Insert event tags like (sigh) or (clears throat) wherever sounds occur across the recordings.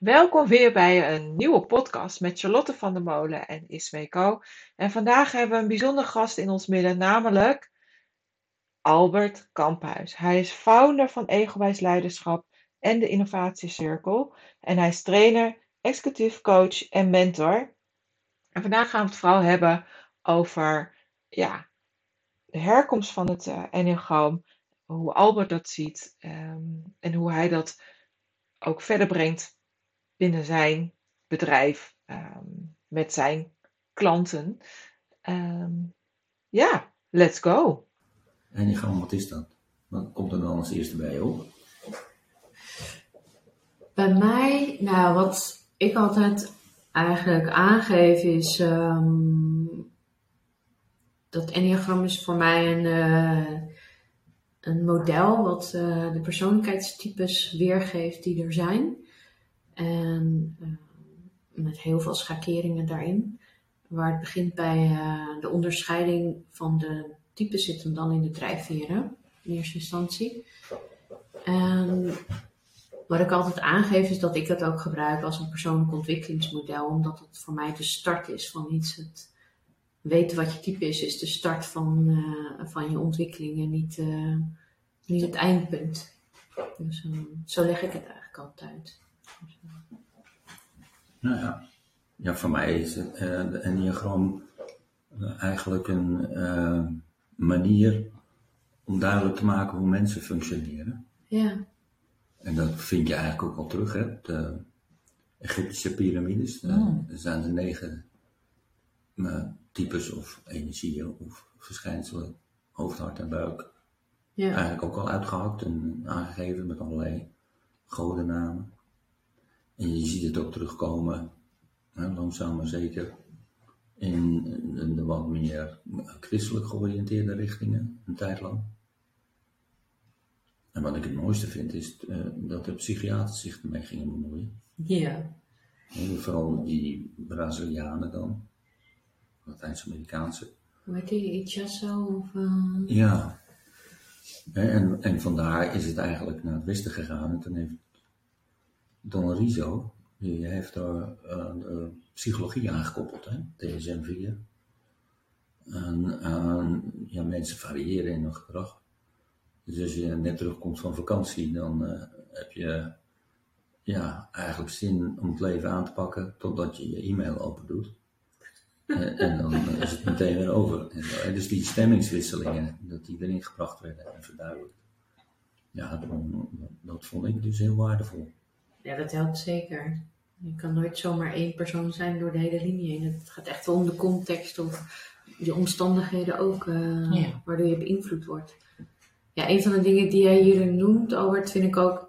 Welkom weer bij een nieuwe podcast met Charlotte van der Molen en Ismeco. En vandaag hebben we een bijzonder gast in ons midden, namelijk Albert Kamphuis. Hij is founder van Egowijs Leiderschap en de Innovatiecirkel. En hij is trainer, executive coach en mentor. En vandaag gaan we het vooral hebben over ja, de herkomst van het uh, hoe Albert dat ziet ehm, en hoe hij dat ook verder brengt binnen zijn bedrijf ehm, met zijn klanten. Ehm, ja, let's go. En die wat is dat? Wat komt er dan als eerste bij op? Bij mij, nou, wat ik altijd eigenlijk aangeef is. Um, dat Enneagram is voor mij een, uh, een model wat uh, de persoonlijkheidstypes weergeeft die er zijn. En uh, met heel veel schakeringen daarin. Waar het begint bij uh, de onderscheiding van de types zit hem dan in de drijfveren, in eerste instantie. En wat ik altijd aangeef is dat ik het ook gebruik als een persoonlijk ontwikkelingsmodel, omdat het voor mij de start is van iets. Het weten wat je type is, is de start van, uh, van je ontwikkeling en niet, uh, niet het eindpunt. Dus uh, zo leg ik het eigenlijk altijd. Nou ja, ja voor mij is het, uh, de Enneagram eigenlijk een uh, manier om duidelijk te maken hoe mensen functioneren. Ja. En dat vind je eigenlijk ook al terug, hè? De Egyptische piramides. Mm. Er zijn de negen types of energieën of verschijnselen, hoofd, hart en buik. Ja. Eigenlijk ook al uitgehakt en aangegeven met allerlei godennamen. En je ziet het ook terugkomen, hè, langzaam maar zeker, in de wat meer christelijk georiënteerde richtingen, een tijd lang. En wat ik het mooiste vind, is uh, dat de psychiaters zich ermee gingen bemoeien. Ja. Vooral die Brazilianen dan, Latijns-Amerikaanse. Hoe heet die, Ichazo of... Uh... Ja. En, en vandaar is het eigenlijk naar het westen gegaan. En toen heeft Don Rizo, die heeft er de psychologie aangekoppeld, hè, DSM-4. En uh, ja, mensen variëren in hun gedrag. Dus als je net terugkomt van vakantie, dan uh, heb je ja, eigenlijk zin om het leven aan te pakken totdat je je e-mail open doet. (laughs) en, en dan is het meteen weer over. En, dus die stemmingswisselingen, dat die erin gebracht werden en verduidelijkt. Ja, dat, dat vond ik dus heel waardevol. Ja, dat helpt zeker. Je kan nooit zomaar één persoon zijn door de hele linie heen. Het gaat echt om de context of de omstandigheden ook, uh, ja. waardoor je beïnvloed wordt. Ja, een van de dingen die jij hier noemt, Albert, vind ik ook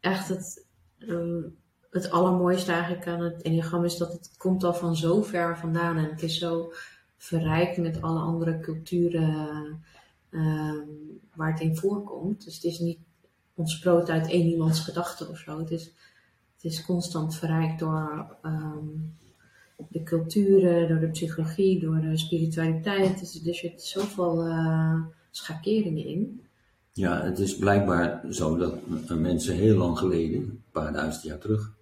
echt het, um, het allermooiste eigenlijk aan het enneagram is dat het komt al van zo ver vandaan en het is zo verrijkt met alle andere culturen uh, waar het in voorkomt. Dus het is niet ontsproot uit één iemands gedachten of zo. Het is, het is constant verrijkt door um, de culturen, door de psychologie, door de spiritualiteit. Dus er zit zoveel uh, schakeringen in. Ja, het is blijkbaar zo dat mensen heel lang geleden, een paar duizend jaar terug,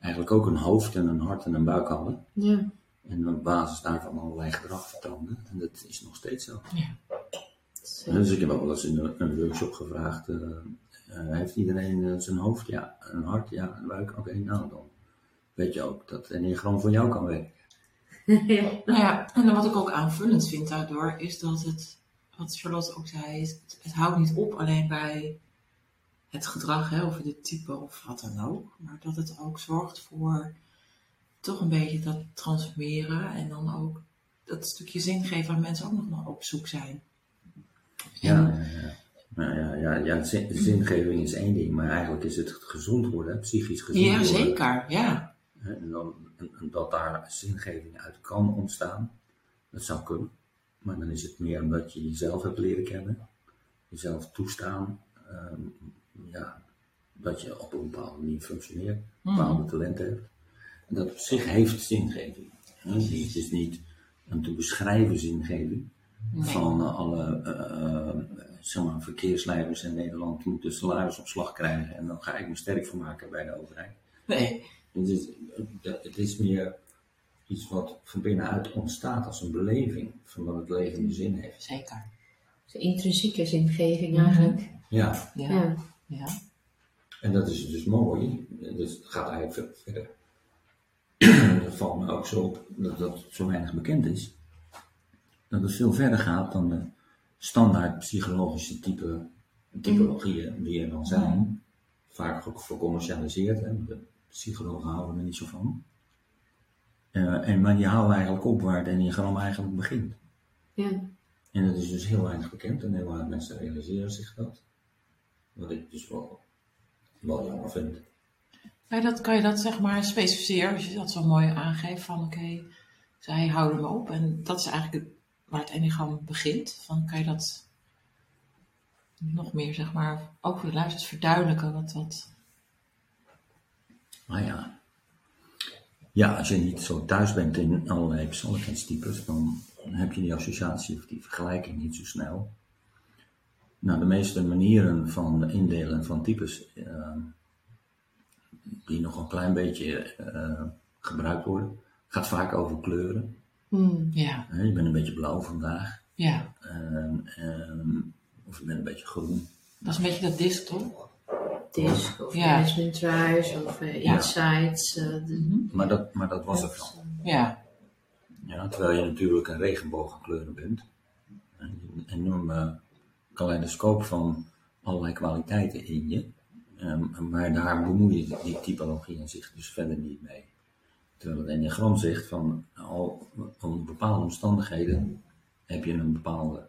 eigenlijk ook een hoofd en een hart en een buik hadden. Ja. En op basis daarvan allerlei gedrag vertoonden. En dat is nog steeds zo. Ja. Dus ik heb wel eens in een workshop gevraagd, uh, uh, heeft iedereen uh, zijn hoofd? Ja. Een hart? Ja. Een buik? Oké, nou dan weet je ook dat enneagram van jou kan werken. (laughs) ja. Nou ja, en wat ik ook aanvullend vind daardoor, is dat het, wat Charlotte ook zei, is, het, houdt niet op alleen bij het gedrag, hè, of het type of wat dan ook, maar dat het ook zorgt voor toch een beetje dat transformeren en dan ook dat stukje zin geven waar mensen ook nog op zoek zijn. Ja, en, ja, ja Nou ja, ja, ja zin- zingeving is één ding, maar eigenlijk is het gezond worden, psychisch gezond Ja, worden. zeker. Ja. En, dan, en, dat daar zingeving uit kan ontstaan, dat zou kunnen. Maar dan is het meer omdat je jezelf hebt leren kennen, jezelf toestaan, ehm, ja, dat je op een bepaalde manier functioneert, bepaalde talenten hebt. En dat op zich heeft zingeving. Hè. Het is niet een te beschrijven zingeving Nee. van eh, alle eh, zeg maar, verkeersleiders in Nederland moeten salarisopslag krijgen en dan ga ik me sterk voor maken bij de overheid. Nee. Het is, het is meer iets wat van binnenuit ontstaat als een beleving van wat het leven een zin heeft. Zeker. De intrinsieke zingeving eigenlijk. Ja, Ja. Ja. Ja. en dat is dus mooi. Dus het gaat eigenlijk veel verder. dat (clears throat) valt me ook zo op dat dat zo weinig bekend is. Dat het veel verder gaat dan de standaard psychologische type, typologieën die er dan zijn. Vaak ook vercommercialiseerd. Hè? De psychologen houden er niet zo van. Eh, en, maar die houden eigenlijk op waar het enneagram eigenlijk begint. Ja. En dat is dus heel weinig bekend en heel weinig mensen realiseren zich dat. Wat ik dus wel, wel jammer vind. Kan je dat, kan je dat zeg maar specificeren, als je dat zo mooi aangeeft van oké, zij houden me op en dat is eigenlijk het- waar het enneagram begint. Van, kan je dat nog meer zeg maar, ook voor de verduidelijken wat dat... Maar ja. Ja, als je niet zo thuis bent in allerlei persoonlijkheidstypes, dan heb je die associatie of die vergelijking niet zo snel. Nou, de meeste manieren van indelen van types, eh, die nog een klein beetje eh, gebruikt worden, gaat vaak over kleuren. Hmm. Ja, Je bent een beetje blauw vandaag, ja, ehm, ehm, of je bent een beetje groen. dat is een beetje dat disc toch? Disc of Ja. Management of eh, Ja. Insights. eh, de- Maar dat, maar dat was het dan. Ja, Ja, terwijl je natuurlijk een regenboog aan kleuren bent. Een enorme kaleidoscoop van allerlei kwaliteiten in je. Ehm, maar daar bemoeien die typologieën zich dus verder niet mee. Terwijl het enneagram zegt van al onder bepaalde omstandigheden heb je een bepaalde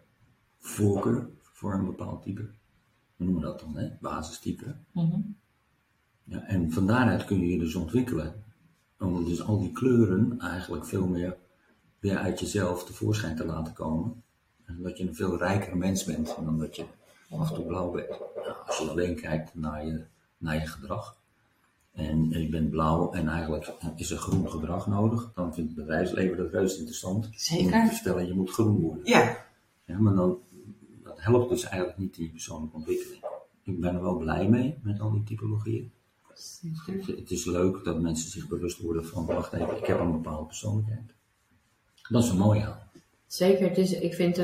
voorkeur voor een bepaald type. We noemen dat dan, hè? basistype. Mhm. Ja, en van daaruit kun je je dus ontwikkelen. Om dus al die kleuren eigenlijk veel meer weer uit jezelf tevoorschijn te laten komen. En dat je een veel rijker mens bent dan dat je af en toe blauw bent. Nou, als je alleen kijkt naar je, naar je gedrag. En je bent blauw en eigenlijk is er groen gedrag nodig. Dan vindt het bedrijfsleven dat reuze interessant. Zeker. Om te vertellen, je moet groen worden. ja, Ja, maar dan, dat helpt dus eigenlijk niet in je persoonlijke ontwikkeling. Ik ben er wel blij mee met al die typologieën. Het, het is leuk dat mensen zich bewust worden van, wacht even, ik heb een bepaalde persoonlijkheid. Dat is een mooi aan. Zeker, het is, ik vind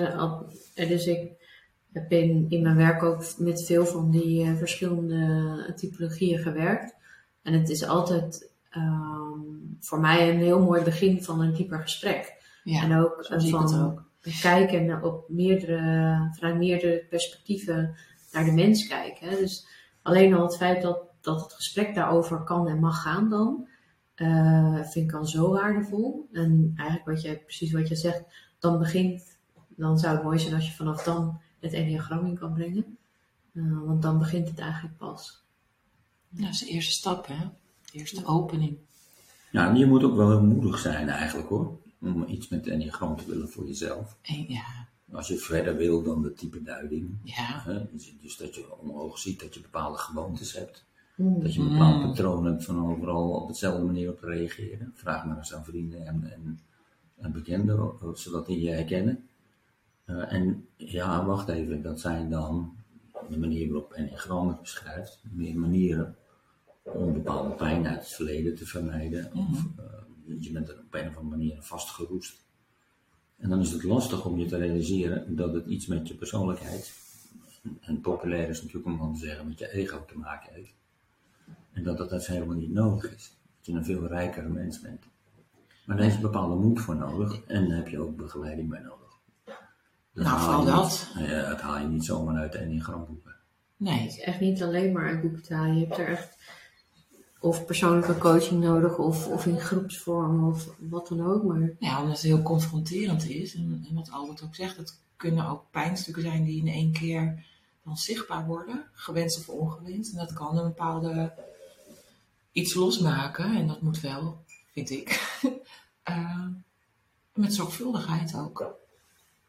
dus ik heb in, in mijn werk ook met veel van die eh, verschillende typologieën gewerkt. En het is altijd ehm, voor mij een heel mooi begin van een dieper gesprek. ja. en ook van ook. kijken op meerdere, vanuit meerdere perspectieven naar de mens kijken. hè. Dus alleen al het feit dat, dat het gesprek daarover kan en mag gaan dan, eh, vind ik al zo waardevol. En eigenlijk wat je, precies wat je zegt, dan begint, dan zou het mooi zijn als je vanaf dan het enneagram in kan brengen. Eh, want dan begint het eigenlijk pas. Dat is de eerste stap, hè? De eerste opening. Ja, en je moet ook wel heel moedig zijn eigenlijk hoor. Om iets met enneagram te willen voor jezelf. En, ja, Als je verder wil dan de type duiding. ja, Hè, dus, dus dat je omhoog ziet dat je bepaalde gewoontes hebt. Hmm. Dat je een bepaald patroon hebt van overal op dezelfde manier op te reageren. Vraag maar eens aan vrienden en, en, en bekenden, of ze dat in je herkennen. Eh, en ja, wacht even, dat zijn dan de manier waarop Enneagram het beschrijft. Meer manieren om bepaalde pijn uit het verleden te vermijden. Of eh, je bent er op een of andere manier vastgeroest. En dan is het lastig om je te realiseren dat het iets met je persoonlijkheid, en populair is natuurlijk om dan te zeggen, met je ego te maken heeft. En dat dat dus helemaal niet nodig is. Dat je een veel rijkere mens bent. Maar daar is een bepaalde moed voor nodig en daar heb je ook begeleiding bij nodig. Nou, vooral je niet- dat. Dat haal je niet zomaar uit de enneagramboeken. Het nee. is echt niet alleen maar uit boeken te halen. Je hebt er echt of persoonlijke coaching nodig, of, of in groepsvorm, of wat dan ook. Maar Ja, omdat het heel confronterend is. En, en wat Albert ook zegt, het kunnen ook pijnstukken zijn die in één keer dan zichtbaar worden, gewenst of ongewenst. En dat kan een bepaalde iets losmaken. En dat moet wel, vind ik, uh, (laughs) met zorgvuldigheid ook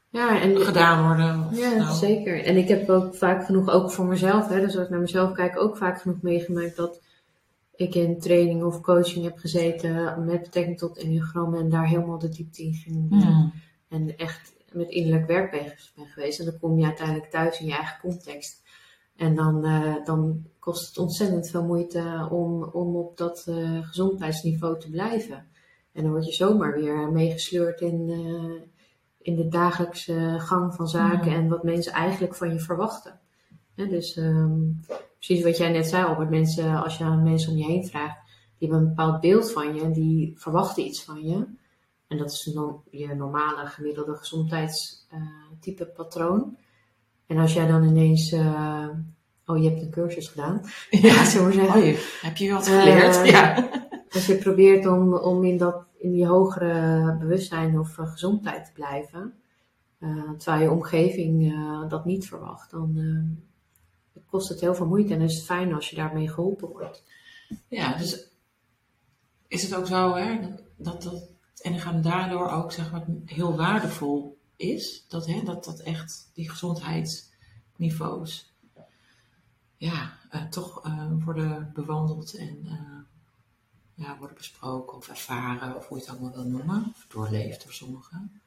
ja, en, gedaan worden. Ja, nou. zeker. En ik heb ook vaak genoeg, ook voor mezelf, hè, dus als ik naar mezelf kijk, ook vaak genoeg meegemaakt dat ik in training of coaching heb gezeten met betrekking tot enneagrammen en daar helemaal de diepte in ging. Mm. En echt met innerlijk werk ben geweest. En dan kom je uiteindelijk thuis in je eigen context. En dan, uh, dan kost het ontzettend veel moeite om, om op dat uh, gezondheidsniveau te blijven. En dan word je zomaar weer meegesleurd in, uh, in de dagelijkse gang van zaken en wat mensen eigenlijk van je verwachten. dus um, precies wat jij net zei, Albert, mensen, als je aan mensen om je heen vraagt, die hebben een bepaald beeld van je die verwachten iets van je. En dat is no je normale gemiddelde gezondheidstype uh, patroon. En als jij dan ineens, uh, oh je hebt een cursus gedaan, (laughs) ja, zo zeggen. Oh, je, heb je wat geleerd? Uh, ja. Als je probeert om, om in, dat, in die hogere bewustzijn of gezondheid te blijven, terwijl je omgeving dat niet verwacht, dan kost het heel veel moeite en is het fijn als je daarmee geholpen wordt. Ja, dus is het ook zo hè, dat, dat en gaan daardoor ook zeg maar, heel waardevol is. Dat, hè, dat, dat echt die gezondheidsniveaus ja, uh, toch uh, worden bewandeld en uh, ja, worden besproken of ervaren, of hoe je het allemaal wil noemen, of doorleefd door sommigen.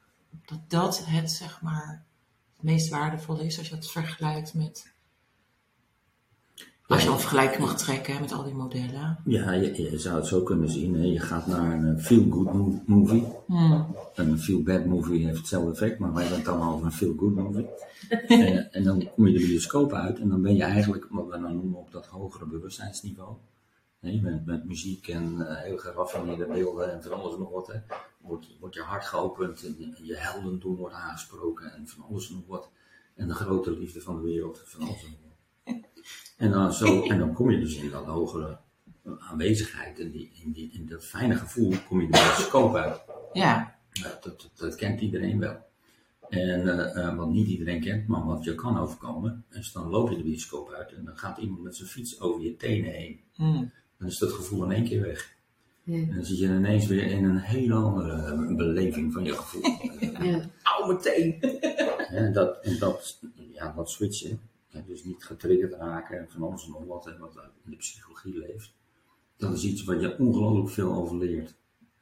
Dat dat het zeg maar het meest waardevolle is als je het vergelijkt met als je een vergelijking mag trekken met al die modellen. Ja, je, je, zou het zo kunnen zien. Hè. Je gaat naar een feel-good movie. Hmm. Een feel-bad movie heeft hetzelfde effect, maar wij hebben het allemaal over een feel-good movie. (laughs) en, en, dan kom je de bioscoop uit en dan ben je eigenlijk, wat we nou noemen, op dat hogere bewustzijnsniveau. je bent met muziek en uh, heel geraffineerde beelden en van alles nog wat. Hè. Wordt, wordt je hart geopend en je heldendoel wordt aangesproken en van alles nog wat. En de grote liefde van de wereld, van alles nog wat. En dan, zo, en dan kom je dus in dat hogere aanwezigheid, in, die, in, die, in dat fijne gevoel, kom je de scope uit. Ja. Dat, dat, dat, kent iedereen wel. En uh, wat niet iedereen kent, maar wat je kan overkomen, is dan loop je de bioscoop uit en dan gaat iemand met zijn fiets over je tenen heen. Mm. Dan is dat gevoel in één keer weg. Ja. En dan zit je ineens weer in een hele andere beleving van je gevoel. Ja. Meteen! (laughs) en dat, en dat, ja, dat switchen, dus niet getriggerd raken en van alles en nog wat, wat in de psychologie leeft. Dat is iets wat je ongelooflijk veel over leert.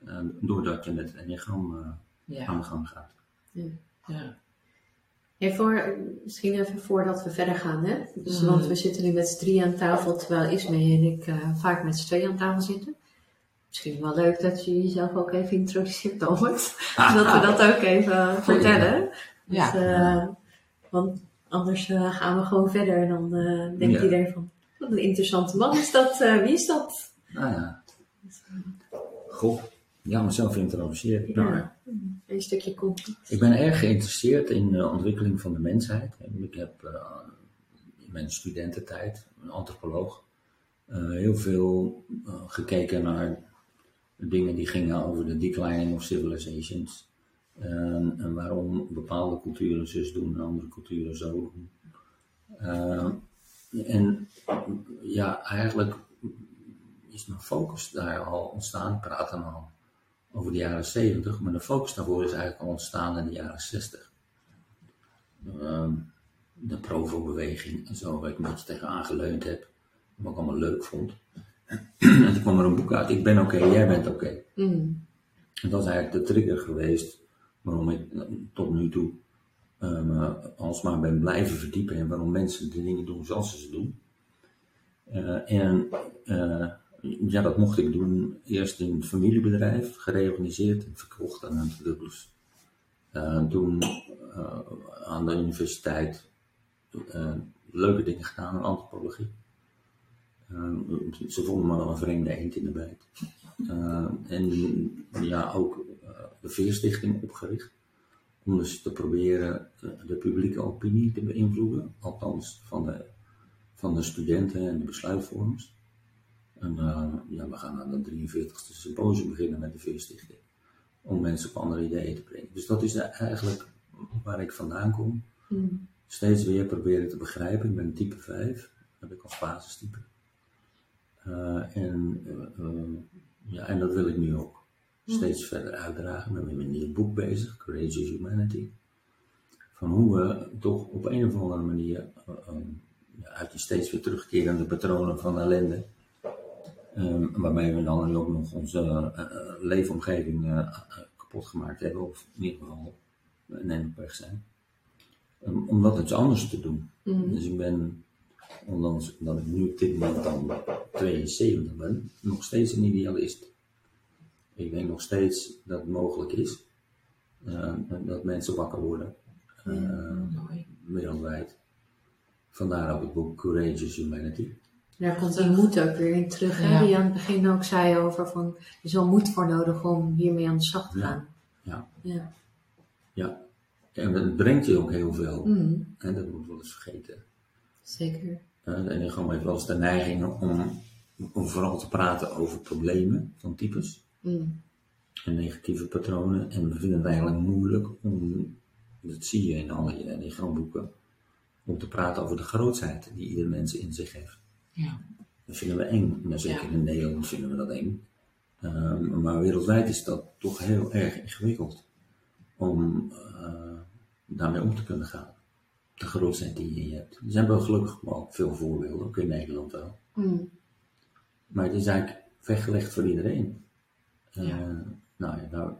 Uh, doordat je met het enneagram uh, ja. aan de gang gaat. Ja. Ja. Voor, misschien even voordat we verder gaan, hè? Dus, Mhm. want we zitten nu met z'n drie aan tafel, terwijl Ismee en ik uh, vaak met z'n twee aan tafel zitten. Misschien wel leuk dat je jezelf ook even introduceert, Albert. (laughs) dat we dat ook even vertellen. Ja. Dus, uh, want anders uh, gaan we gewoon verder en dan uh, denkt Ja. iedereen van, wat een interessante man is dat, uh, wie is dat? Nou ja. Goh, ja, mezelf introduceren. Nou, Ja, een stukje context. Ik ben erg geïnteresseerd in de ontwikkeling van de mensheid. Ik heb in mijn studententijd, een antropoloog, heel veel gekeken naar dingen die gingen over de declining of civilizations. En, en waarom bepaalde culturen zus doen en andere culturen zo doen. en ja, eigenlijk is mijn focus daar al ontstaan. Ik praat dan al over de jaren 70, maar de focus daarvoor is eigenlijk al ontstaan in de jaren 60. Uh, de Provo-beweging en zo, waar ik een beetje tegenaan geleund heb, wat ik allemaal leuk vond. en toen kwam er een boek uit, Ik ben oké, okay, jij bent oké. Okay. Mm. En dat is eigenlijk de trigger geweest waarom ik tot nu toe uh, alsmaar ben blijven verdiepen in waarom mensen de dingen doen zoals ze ze doen. Uh, en uh, ja, dat mocht ik doen eerst in het familiebedrijf, gereorganiseerd en verkocht aan een. Uh, toen aan de universiteit leuke dingen gedaan in antropologie. ze vonden me een vreemde eend in de bijt. en ja, ook de Veerstichting opgericht. Om dus te proberen de publieke opinie te beïnvloeden. Althans van de, van de studenten en de besluitvormers. En uh, ja, we gaan aan de 43ste symposium beginnen met de Veerstichting. Om mensen op andere ideeën te brengen. Dus dat is eigenlijk waar ik vandaan kom. Mm. steeds weer proberen te begrijpen. Ik ben type 5, dat heb ik als basistype. Uh, en, uh, ja, en dat wil ik nu ook steeds verder uitdragen. Ben met een nieuw boek bezig, Courageous Humanity. Van hoe we toch op een of andere manier um, uit die steeds weer terugkerende patronen van ellende, um, waarmee we dan ook nog onze uh, leefomgeving kapot gemaakt hebben, of in ieder geval een weg zijn, um, om dat iets anders te doen. Mm. Dus ik ben, ondanks dat ik nu op dit moment dan 72 ben, nog steeds een idealist. Ik denk nog steeds dat het mogelijk is uh, dat mensen wakker worden. Uh, wereldwijd. Vandaar ook het boek Courageous Humanity. Daar komt die moed ook weer in terug, hè? Ja. die je aan het begin ook zei over van, er is wel moed voor nodig om hiermee aan de slag te gaan. Ja. Ja. Ja. En het brengt je ook heel veel. Mm, En dat moet wel eens vergeten. zeker. Uh, en gewoon heeft wel eens de neiging om, om vooral te praten over problemen van types. Mm, en negatieve patronen. En we vinden het eigenlijk moeilijk om, dat zie je in alle grondboeken, om te praten over de grootheid die ieder mens in zich heeft. Ja. Dat vinden we eng. Nou, zeker Ja. in Nederland vinden we dat eng. Ehm, maar wereldwijd is dat toch heel erg ingewikkeld om eh, daarmee om te kunnen gaan. De grootheid die je hebt. Er zijn wel gelukkig wel veel voorbeelden, ook in Nederland wel. mm, Maar het is eigenlijk weggelegd voor iedereen. Eh, Ja. nou ja, daar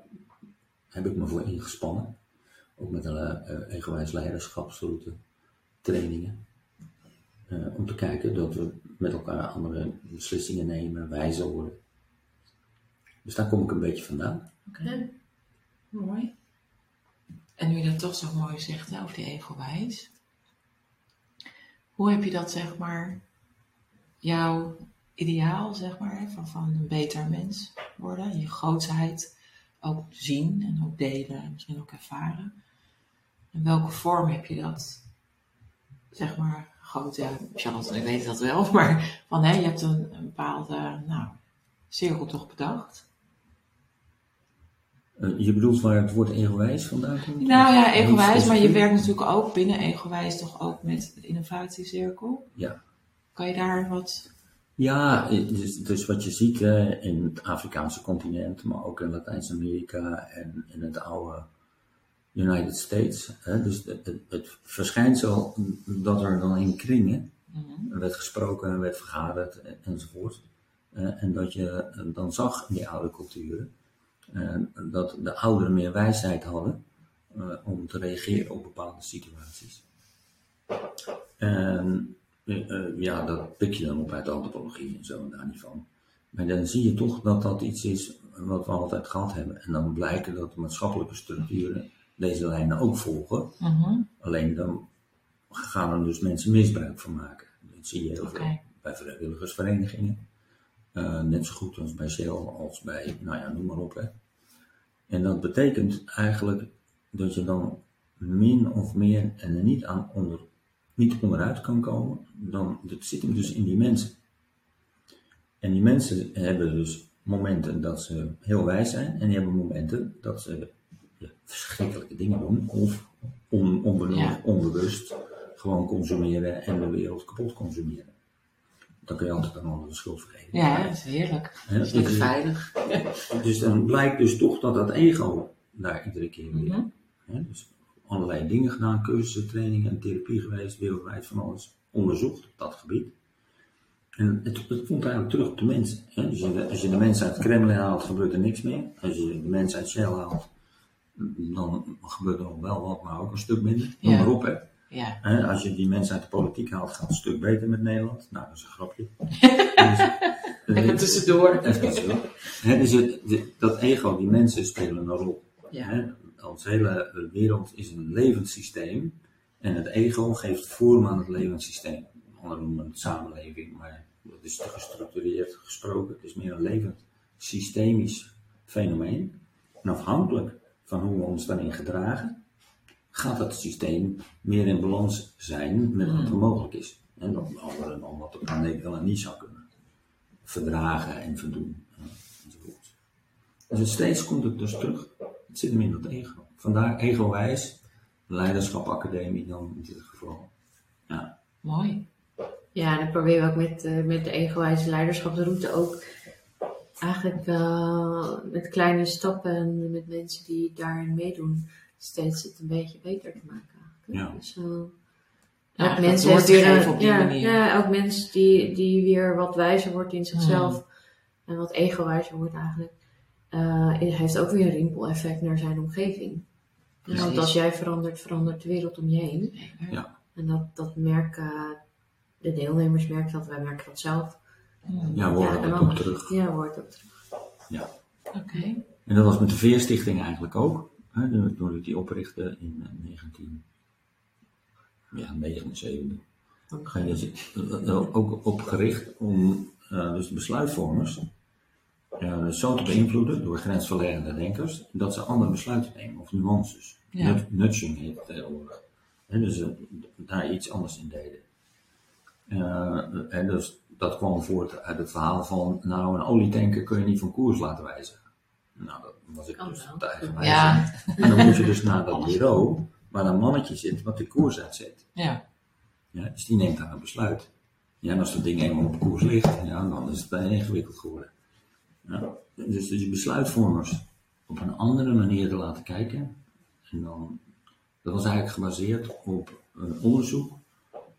heb ik me voor ingespannen. Ook met een uh, egoïs leiderschapsroute trainingen. Eh, om te kijken dat we met elkaar andere beslissingen nemen, wijzer worden. Dus daar kom ik een beetje vandaan. Oké. Mooi. En nu je dat toch zo mooi zegt hè, over die egowijs. Hoe heb je dat, zeg maar, jouw ideaal, zeg maar, van, van een beter mens worden, je grootheid ook zien en ook delen en misschien ook ervaren. In welke vorm heb je dat, zeg maar, groot, ja, Charlotte, ik weet dat wel, (laughs) maar van, hè, je hebt een, een bepaalde, nou, cirkel toch bedacht. Uh, je bedoelt waar het woord egowijs vandaan komt? Nou ja, egowijs, maar je werkt natuurlijk ook binnen egowijs toch ook met het innovatiecirkel. Ja. Kan je daar wat... Ja, dus, dus wat je ziet in het Afrikaanse continent, maar ook in Latijns-Amerika en in het oude United States. Hè, dus het, het, het, verschijnsel dat er dan in kringen mm-hmm. werd gesproken, werd vergaderd enzovoort. Uh, en dat je dan zag in die oude culturen uh, dat de ouderen meer wijsheid hadden uh, om te reageren op bepaalde situaties. En ja, dat pik je dan op uit de antropologie en zo en daar niet van. Maar dan zie je toch dat dat iets is wat we altijd gehad hebben. En dan blijken dat de maatschappelijke structuren deze lijnen ook volgen. Mm-hmm. Alleen dan gaan er dus mensen misbruik van maken. Dat zie je heel veel bij vrijwilligersverenigingen. Uh, net zo goed als bij Shell, als bij, nou ja, noem maar op. Hè. En dat betekent eigenlijk dat je dan min of meer en er niet, aan onder, niet onderuit kan komen. Dan, dat zit hem dus in die mensen. En die mensen hebben dus momenten dat ze heel wijs zijn. En die hebben momenten dat ze ja, verschrikkelijke dingen doen. Of on, onbewust, gewoon consumeren en de wereld kapot consumeren. Dan kun je altijd een ander de schuld vergeven. Ja, dat is heerlijk. Dat is lekker dus- veilig. (laughs) dus dan blijkt dus toch dat dat ego daar iedere keer weer. Mhm. Dus allerlei dingen gedaan, cursussen, trainingen en therapie geweest, wereldwijd van alles onderzocht op dat gebied. En het, het komt eigenlijk terug op de mensen. Hè. Dus als je de mensen uit het Kremlin haalt, gebeurt er niks meer. Als je de mensen uit Shell haalt, dan gebeurt er nog wel wat, maar ook een stuk minder. Noem Ja. maar op, hè. Ja. Als je die mensen uit de politiek haalt, gaat het een stuk beter met Nederland. Nou, dat is een grapje. (laughs) Dus, Even tussendoor. Even. Hè, dus het, de- dat ego, die mensen spelen een rol. Ja. Ons hele wereld is een levend systeem. En het ego geeft vorm aan het levend systeem. Anderen noemen het samenleving, maar dat is te gestructureerd gesproken. Het is meer een levend systemisch fenomeen. En afhankelijk van hoe we ons daarin gedragen, gaat het systeem meer in balans zijn met wat er mogelijk is. En dan anderen dan wat de planeet wel en niet zou kunnen verdragen en verdoen. enzovoort. Dus steeds komt het dus terug. Het zit hem in dat ego. Vandaar egowijs leiderschapacademie dan in dit geval. Ja, Mooi. Ja, en dan proberen we ook met, eh, met de egowijze leiderschapsroute ook eigenlijk eh, met kleine stappen en met mensen die daarin meedoen, steeds het een beetje beter te maken. Eigenlijk. Ja. Dus, eh, Ja, ook mensen door te op die ja, manier. Ja, ook mensen die, die weer wat wijzer wordt in zichzelf en wat egowijzer wordt eigenlijk, eh, heeft ook weer een rimpel-effect naar zijn omgeving. Precies. Want als jij verandert, verandert de wereld om je heen. Ja. En dat, dat merken de deelnemers, merken dat, wij merken dat zelf. Ja we horen dat ook terug. Ja, wordt ook terug. Oké. En dat was met de Veerstichting eigenlijk ook. Hè, toen ik die oprichtte in eh, 19... Ja, 79. Ga je eh, eh, ook op gericht om eh, dus de besluitvormers eh, zo te beïnvloeden door grensverleggende denkers, dat ze andere besluiten nemen, of nuances. Ja. Nut- Nudging heet het tegenwoordig. Dus eh, daar iets anders in deden. Eh, en dus dat kwam voort uit het verhaal van, nou een olietanker kun je niet van koers laten wijzigen. Nou, dat was ik dus eigenwijs. Ja. En dan moet je dus naar dat bureau waar een mannetje zit wat de koers uitzet. Ja. Ja, dus die neemt daar een besluit. Ja, en als dat ding eenmaal op koers ligt, ja, dan is het bijna ingewikkeld geworden. Ja, dus die besluitvormers op een andere manier te laten kijken. En dan, dat was eigenlijk gebaseerd op een onderzoek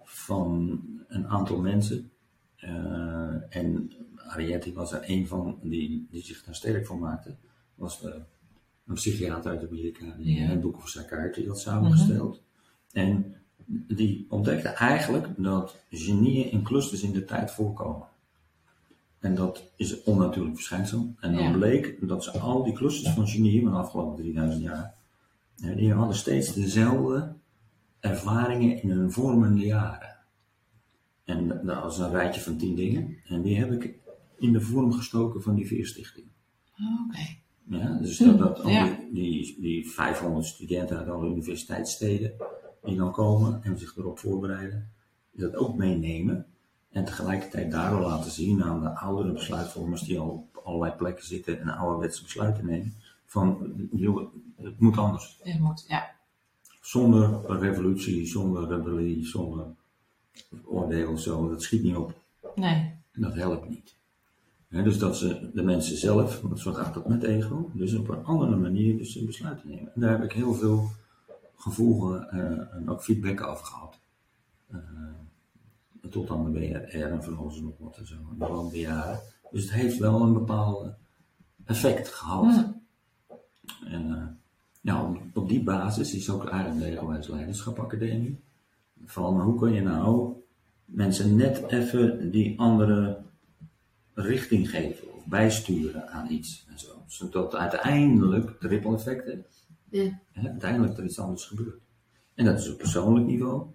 van een aantal mensen. Eh, en Arietti was er een van die, die zich daar sterk voor maakte. Was de, een psychiater uit Amerika die Ja. een boek over psychiatrie had samengesteld. En die ontdekte eigenlijk dat genieën in clusters in de tijd voorkomen. En dat is een onnatuurlijk verschijnsel. En dan Ja. bleek dat ze al die clusters van genieën van de afgelopen 3000 jaar, die hadden steeds dezelfde ervaringen in hun vormende jaren. En dat was een rijtje van tien dingen. En die heb ik in de vorm gestoken van die veerstichting. Oké. Ja, dus dat, dat al Ja. die, die, die 500 studenten uit alle universiteitssteden die dan komen en zich erop voorbereiden, dat ook meenemen. En tegelijkertijd daardoor laten zien aan de oudere besluitvormers die al op allerlei plekken zitten en ouderwetse besluiten nemen. Van, joh, het moet anders. Je moet, ja. Zonder revolutie, zonder rebellie, zonder oordeel, zo, dat schiet niet op. Nee. Dat helpt niet. Dus dat ze de mensen zelf, want zo gaat dat met ego, dus op een andere manier dus een besluit te nemen. En daar heb ik heel veel gevoel eh, en ook feedback over gehad. Eh, tot aan de BRR en van alles nog wat en zo, en de landbejaren. Dus het heeft wel een bepaald effect gehad. En ja, op, die basis is ook de Egowijs Leiderschap Academie. Van hoe kun je nou mensen net even die andere richting geven of bijsturen aan iets en zo. Zodat uiteindelijk de ripple effecten, Ja. hè, uiteindelijk er iets anders gebeurt. En dat is op persoonlijk niveau.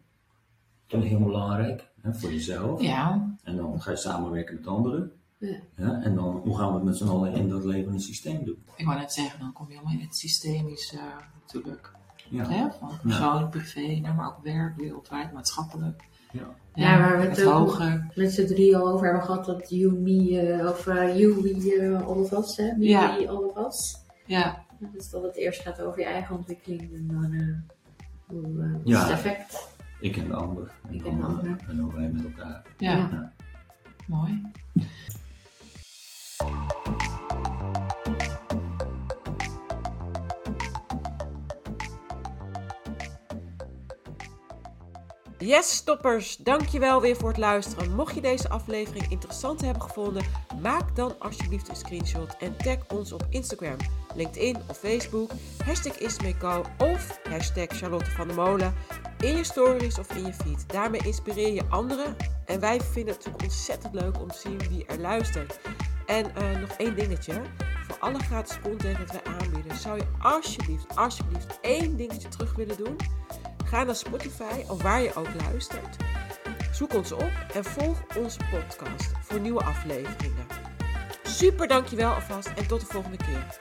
Dat is heel belangrijk hè, voor jezelf. Ja. En dan ga je samenwerken met anderen. Ja. Ja, en dan hoe gaan we het met z'n allen in dat levende systeem doen. Ik wou net zeggen, dan kom je allemaal in het systemisch eh, natuurlijk. Ja, Hè? Van persoonlijk, privé, nou, maar ook werk, wereldwijd, maatschappelijk. ja. Ja, waar we het het ook- hoger. met z'n drie al over hebben gehad dat you, me, eh, of eh, you, we, eh, all of us, hè? Me, Ja. we, all of us. Ja. Dus dat het eerst gaat over je eigen ontwikkeling en dan eh, hoe, het effect. Ik en de ander. En, Ik en de dan, ander. en dan wij met elkaar. Ja. Ja. Mooi. Yes, stoppers, dankjewel weer voor het luisteren. Mocht je deze aflevering interessant hebben gevonden, maak dan alsjeblieft een screenshot en tag ons op Instagram, LinkedIn of Facebook, hashtag Ismeco of hashtag Charlotte van der Molen in je stories of in je feed. Daarmee inspireer je anderen en wij vinden het natuurlijk ontzettend leuk om te zien wie er luistert. En eh, nog één dingetje, voor alle gratis content dat wij aanbieden, zou je alsjeblieft, alsjeblieft één dingetje terug willen doen. Ga naar Spotify of waar je ook luistert. Zoek ons op en volg onze podcast voor nieuwe afleveringen. Super dankjewel alvast en tot de volgende keer.